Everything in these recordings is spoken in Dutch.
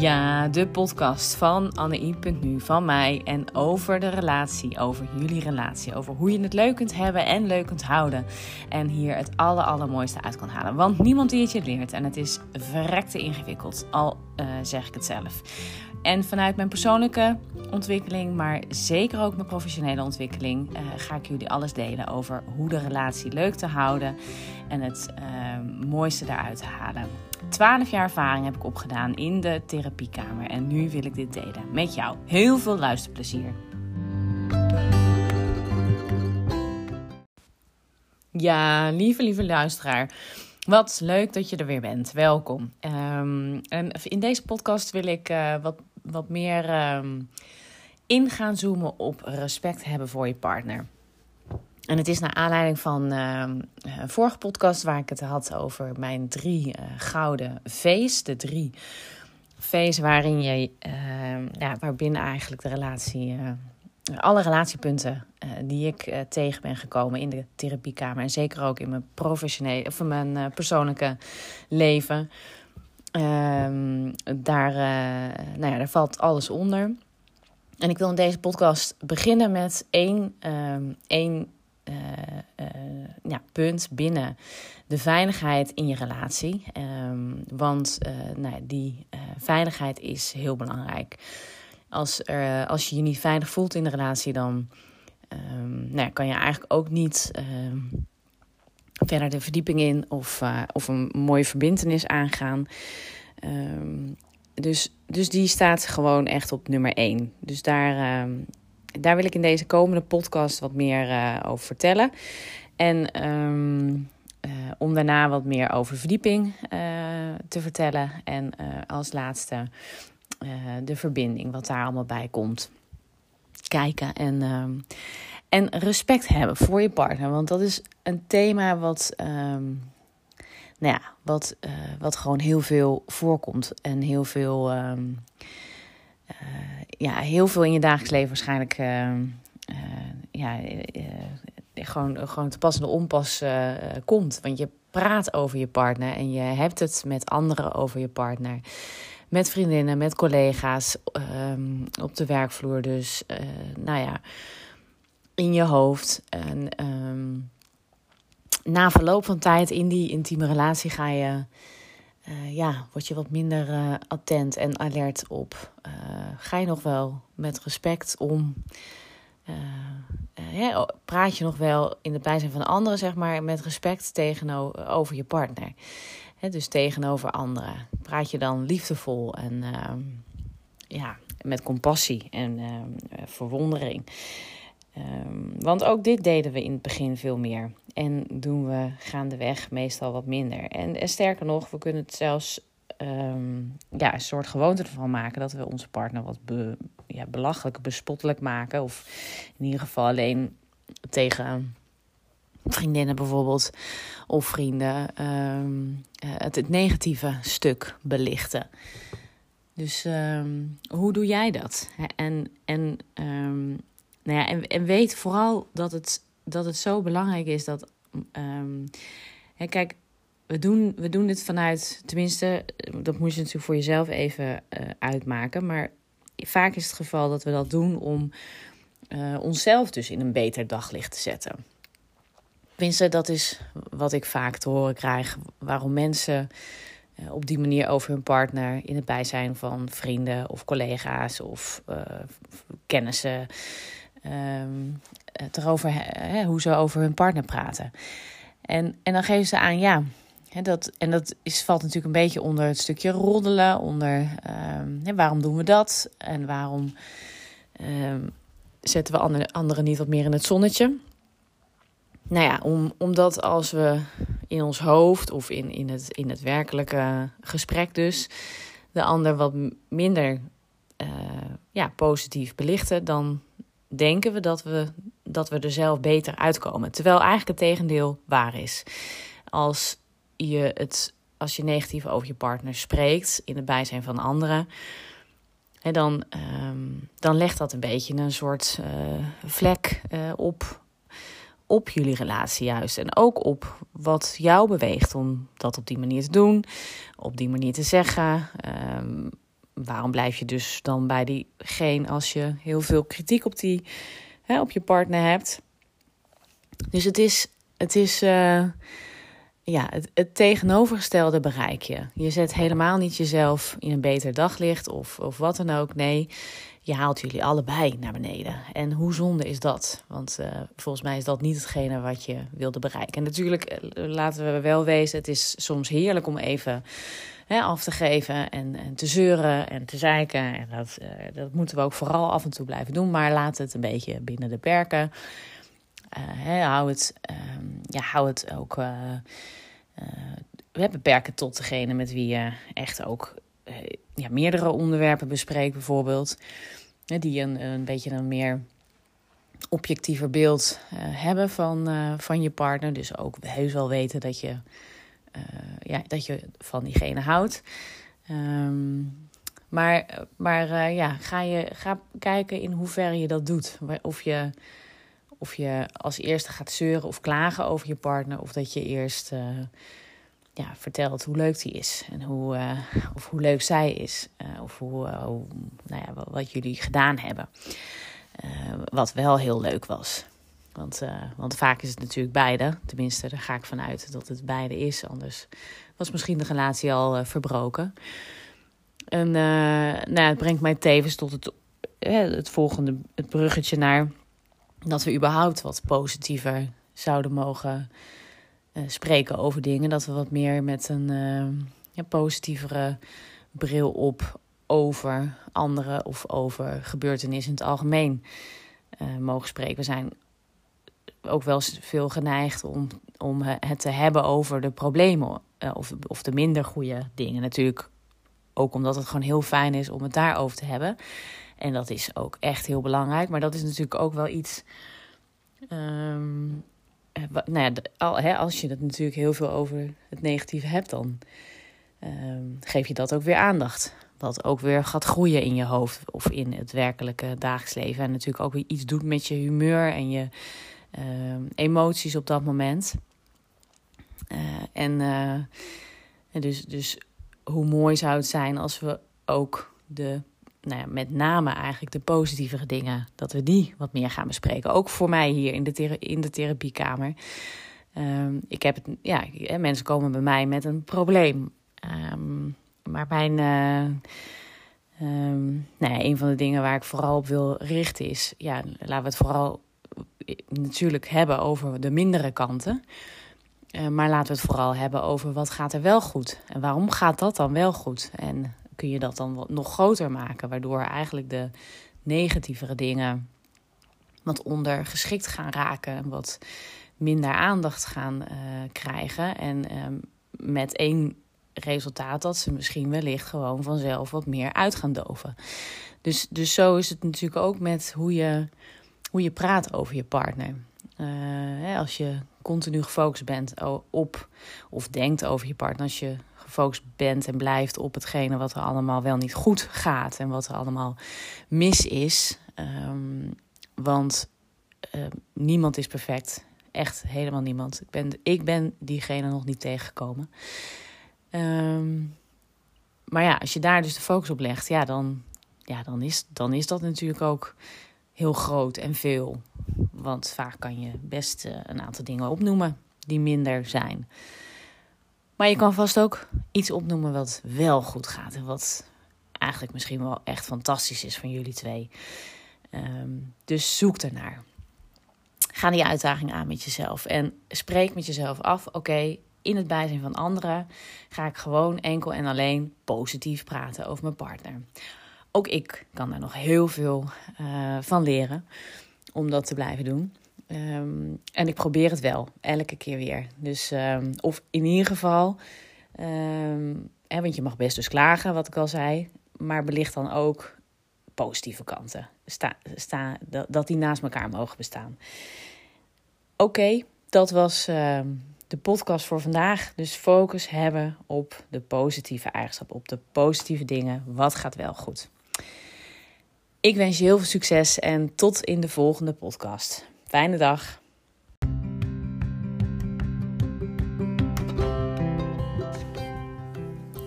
Ja, de podcast van Anne.nu, van mij en over de relatie, over jullie relatie, over hoe je het leuk kunt hebben en leuk kunt houden. En hier het aller, allermooiste uit kan halen. Want niemand die het je leert en het is verrekte ingewikkeld, al uh, zeg ik het zelf. En vanuit mijn persoonlijke ontwikkeling, maar zeker ook mijn professionele ontwikkeling, uh, ga ik jullie alles delen over hoe de relatie leuk te houden en het uh, mooiste daaruit te halen. 12 jaar ervaring heb ik opgedaan in de therapiekamer en nu wil ik dit delen met jou. Heel veel luisterplezier. Ja, lieve, lieve luisteraar. Wat leuk dat je er weer bent. Welkom. Um, en in deze podcast wil ik uh, wat, wat meer um, in gaan zoomen op respect hebben voor je partner. En het is naar aanleiding van een vorige podcast waar ik het had over mijn drie uh, gouden V's. De drie V's waarin je, uh, ja, waarbinnen eigenlijk de relatie, alle relatiepunten die ik tegen ben gekomen in de therapiekamer. En zeker ook in mijn professionele of mijn persoonlijke leven. Ehm, daar, nou ja, daar valt alles onder. En ik wil in deze podcast beginnen met één, één uh, uh, ja, punt binnen de veiligheid in je relatie. Um, want uh, nou, die veiligheid is heel belangrijk. Als, als je je niet veilig voelt in de relatie, dan um, nou, kan je eigenlijk ook niet um, verder de verdieping in of, of een mooie verbindenis aangaan. dus, dus die staat gewoon echt op nummer één. Dus daar, daar wil ik in deze komende podcast wat meer uh, over vertellen. En um, uh, om daarna wat meer over verdieping uh, te vertellen. En als laatste de verbinding, wat daar allemaal bij komt. Kijken en, um, en respect hebben voor je partner. Want dat is een thema wat. Um, nou ja, wat, wat gewoon heel veel voorkomt en heel veel ja, heel veel in je dagelijks leven waarschijnlijk uh, uh, ja, gewoon, gewoon te pas en onpas komt. Want je praat over je partner en je hebt het met anderen over je partner. Met vriendinnen, met collega's, um, op de werkvloer. Dus, nou ja, in je hoofd. En um, na verloop van tijd in die intieme relatie ga je uh, ja, word je wat minder uh, attent en alert op. Uh, ga je nog wel met respect om? Praat je nog wel in het bijzijn van anderen, zeg maar, met respect tegenover je partner? Dus tegenover anderen. Praat je dan liefdevol en ja, met compassie en verwondering? Want ook dit deden we in het begin veel meer. En doen we gaandeweg meestal wat minder. En, en sterker nog, we kunnen het zelfs um, ja, een soort gewoonte ervan maken dat we onze partner wat ja, belachelijk, bespottelijk maken. Of in ieder geval alleen tegen vriendinnen bijvoorbeeld of vrienden um, het, het negatieve stuk belichten. Dus um, hoe doe jij dat? En, en nou ja, en, en weet vooral dat het, dat het zo belangrijk is dat. Um, hè, kijk, we doen, we doen dit vanuit, tenminste, dat moet je natuurlijk voor jezelf even uh, uitmaken. Maar vaak is het geval dat we dat doen om uh, onszelf dus in een beter daglicht te zetten. Tenminste, dat is wat ik vaak te horen krijg. Waarom mensen uh, op die manier over hun partner in het bijzijn van vrienden of collega's of kennissen um, het erover, hè, hoe ze over hun partner praten. En, en dan geven ze aan, ja, hè, dat, en dat is, valt natuurlijk een beetje onder het stukje roddelen, onder um, hè, waarom doen we dat en waarom um, zetten we andere, anderen niet wat meer in het zonnetje. Nou ja, om, omdat als we in ons hoofd of in, in, het, in het werkelijke gesprek dus de ander wat minder uh, ja, positief belichten, dan denken we dat, we dat we er zelf beter uitkomen. Terwijl eigenlijk het tegendeel waar is. Als je, het, als je negatief over je partner spreekt in het bijzijn van anderen. En dan, um, dan legt dat een beetje een soort uh, vlek uh, op, op jullie relatie juist. En ook op wat jou beweegt om dat op die manier te doen, op die manier te zeggen. Um, waarom blijf je dus dan bij diegene als je heel veel kritiek op, die, op je partner hebt? Dus het is, het is uh, ja, het, het, tegenovergestelde bereik je. Je zet helemaal niet jezelf in een beter daglicht of, of wat dan ook. Nee, je haalt jullie allebei naar beneden. En hoe zonde is dat? Want uh, volgens mij is dat niet hetgene wat je wilde bereiken. En natuurlijk, eh, laten we wel wezen, het is soms heerlijk om even hè, af te geven en, en, te zeuren en te zeiken. En dat, uh, dat moeten we ook vooral af en toe blijven doen. Maar laat het een beetje binnen de perken. Hè, hou, het, ehm, ja, hou het ook. we beperken tot degene met wie je echt ook ja, meerdere onderwerpen bespreekt, bijvoorbeeld. Die een, een beetje een meer objectiever beeld hebben van, van je partner. Dus ook heus wel weten dat je, uh, ja, dat je van diegene houdt. Um, maar maar ja, ga, je, ga kijken in hoeverre je dat doet. Of je, of je als eerste gaat zeuren of klagen over je partner. Of dat je eerst ja, vertelt hoe leuk die is. En hoe, of hoe leuk zij is. Of hoe, hoe, nou ja, wat jullie gedaan hebben. wat wel heel leuk was. Want, want vaak is het natuurlijk beide. Tenminste, daar ga ik vanuit dat het beide is. Anders was misschien de relatie al verbroken. En nou, het brengt mij tevens tot het, het volgende het bruggetje naar dat we überhaupt wat positiever zouden mogen spreken over dingen. Dat we wat meer met een ja, positievere bril op over anderen of over gebeurtenissen in het algemeen mogen spreken. We zijn ook wel veel geneigd om, om het te hebben over de problemen of, of de minder goede dingen. Natuurlijk ook omdat het gewoon heel fijn is om het daarover te hebben. En dat is ook echt heel belangrijk. Maar dat is natuurlijk ook wel iets um, eh, nou ja, als je het natuurlijk heel veel over het negatieve hebt, dan ehm, geef je dat ook weer aandacht. Wat ook weer gaat groeien in je hoofd of in het werkelijke dagelijks leven. En natuurlijk ook weer iets doet met je humeur en je ehm, emoties op dat moment. Uh, en uh, dus, dus hoe mooi zou het zijn als we ook de nou ja, met name eigenlijk de positievere dingen, dat we die wat meer gaan bespreken. Ook voor mij hier in de, in de therapiekamer. Um, ik heb het, ja, mensen komen bij mij met een probleem. Um, maar mijn, um, een van de dingen waar ik vooral op wil richten is, ja, laten we het vooral natuurlijk hebben over de mindere kanten. Uh, maar laten we het vooral hebben over wat gaat er wel goed en waarom gaat dat dan wel goed en kun je dat dan nog groter maken, waardoor eigenlijk de negatievere dingen wat ondergeschikt gaan raken, wat minder aandacht gaan uh, krijgen. En um, met één resultaat dat ze misschien wellicht gewoon vanzelf wat meer uit gaan doven. Dus, dus zo is het natuurlijk ook met hoe je, hoe je praat over je partner. Hè, als je continu gefocust bent op of denkt over je partner, als je gefocust bent en blijft op hetgene wat er allemaal wel niet goed gaat en wat er allemaal mis is. Um, want uh, niemand is perfect. Echt helemaal niemand. Ik ben, ik ben diegene nog niet tegengekomen. Um, maar ja, als je daar dus de focus op legt, ja, dan, ja, dan, is, dan is dat natuurlijk ook heel groot en veel. Want vaak kan je best uh, een aantal dingen opnoemen die minder zijn. Maar je kan vast ook iets opnoemen wat wel goed gaat. En wat eigenlijk misschien wel echt fantastisch is van jullie twee. Um, dus zoek ernaar. Ga die uitdaging aan met jezelf. En spreek met jezelf af: oké, in het bijzijn van anderen ga ik gewoon enkel en alleen positief praten over mijn partner. Ook ik kan daar nog heel veel uh, van leren om dat te blijven doen. Um, en ik probeer het wel, elke keer weer. Dus, um, of in ieder geval, um, hè, want je mag best dus klagen, wat ik al zei. Maar belicht dan ook positieve kanten. Sta, sta, dat, die naast elkaar mogen bestaan. Oké, dat was de podcast voor vandaag. Dus focus hebben op de positieve eigenschappen, op de positieve dingen. Wat gaat wel goed? Ik wens je heel veel succes en tot in de volgende podcast. Fijne dag.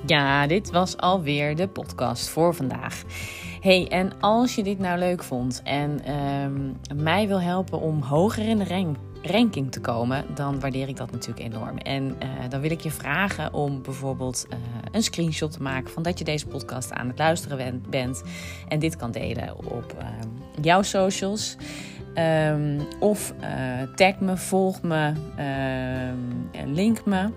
Ja, dit was alweer de podcast voor vandaag. Hey, en als je dit nou leuk vond en ehm, mij wil helpen om hoger in de ranking te komen, dan waardeer ik dat natuurlijk enorm. En uh, dan wil ik je vragen om bijvoorbeeld uh, een screenshot te maken van dat je deze podcast aan het luisteren bent en dit kan delen op uh, jouw socials. Um, of tag me, volg me, link me.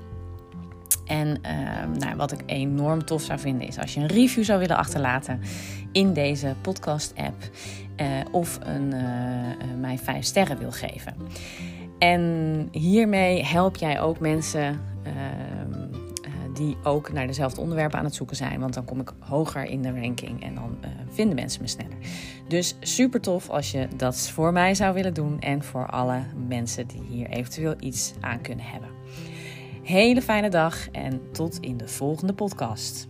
En uh, nou, wat ik enorm tof zou vinden is als je een review zou willen achterlaten in deze podcast-app. Of een, uh, mij vijf sterren wil geven. En hiermee help jij ook mensen ehm, die ook naar dezelfde onderwerpen aan het zoeken zijn. Want dan kom ik hoger in de ranking en dan vinden mensen me sneller. Dus super tof als je dat voor mij zou willen doen en voor alle mensen die hier eventueel iets aan kunnen hebben. Hele fijne dag en tot in de volgende podcast.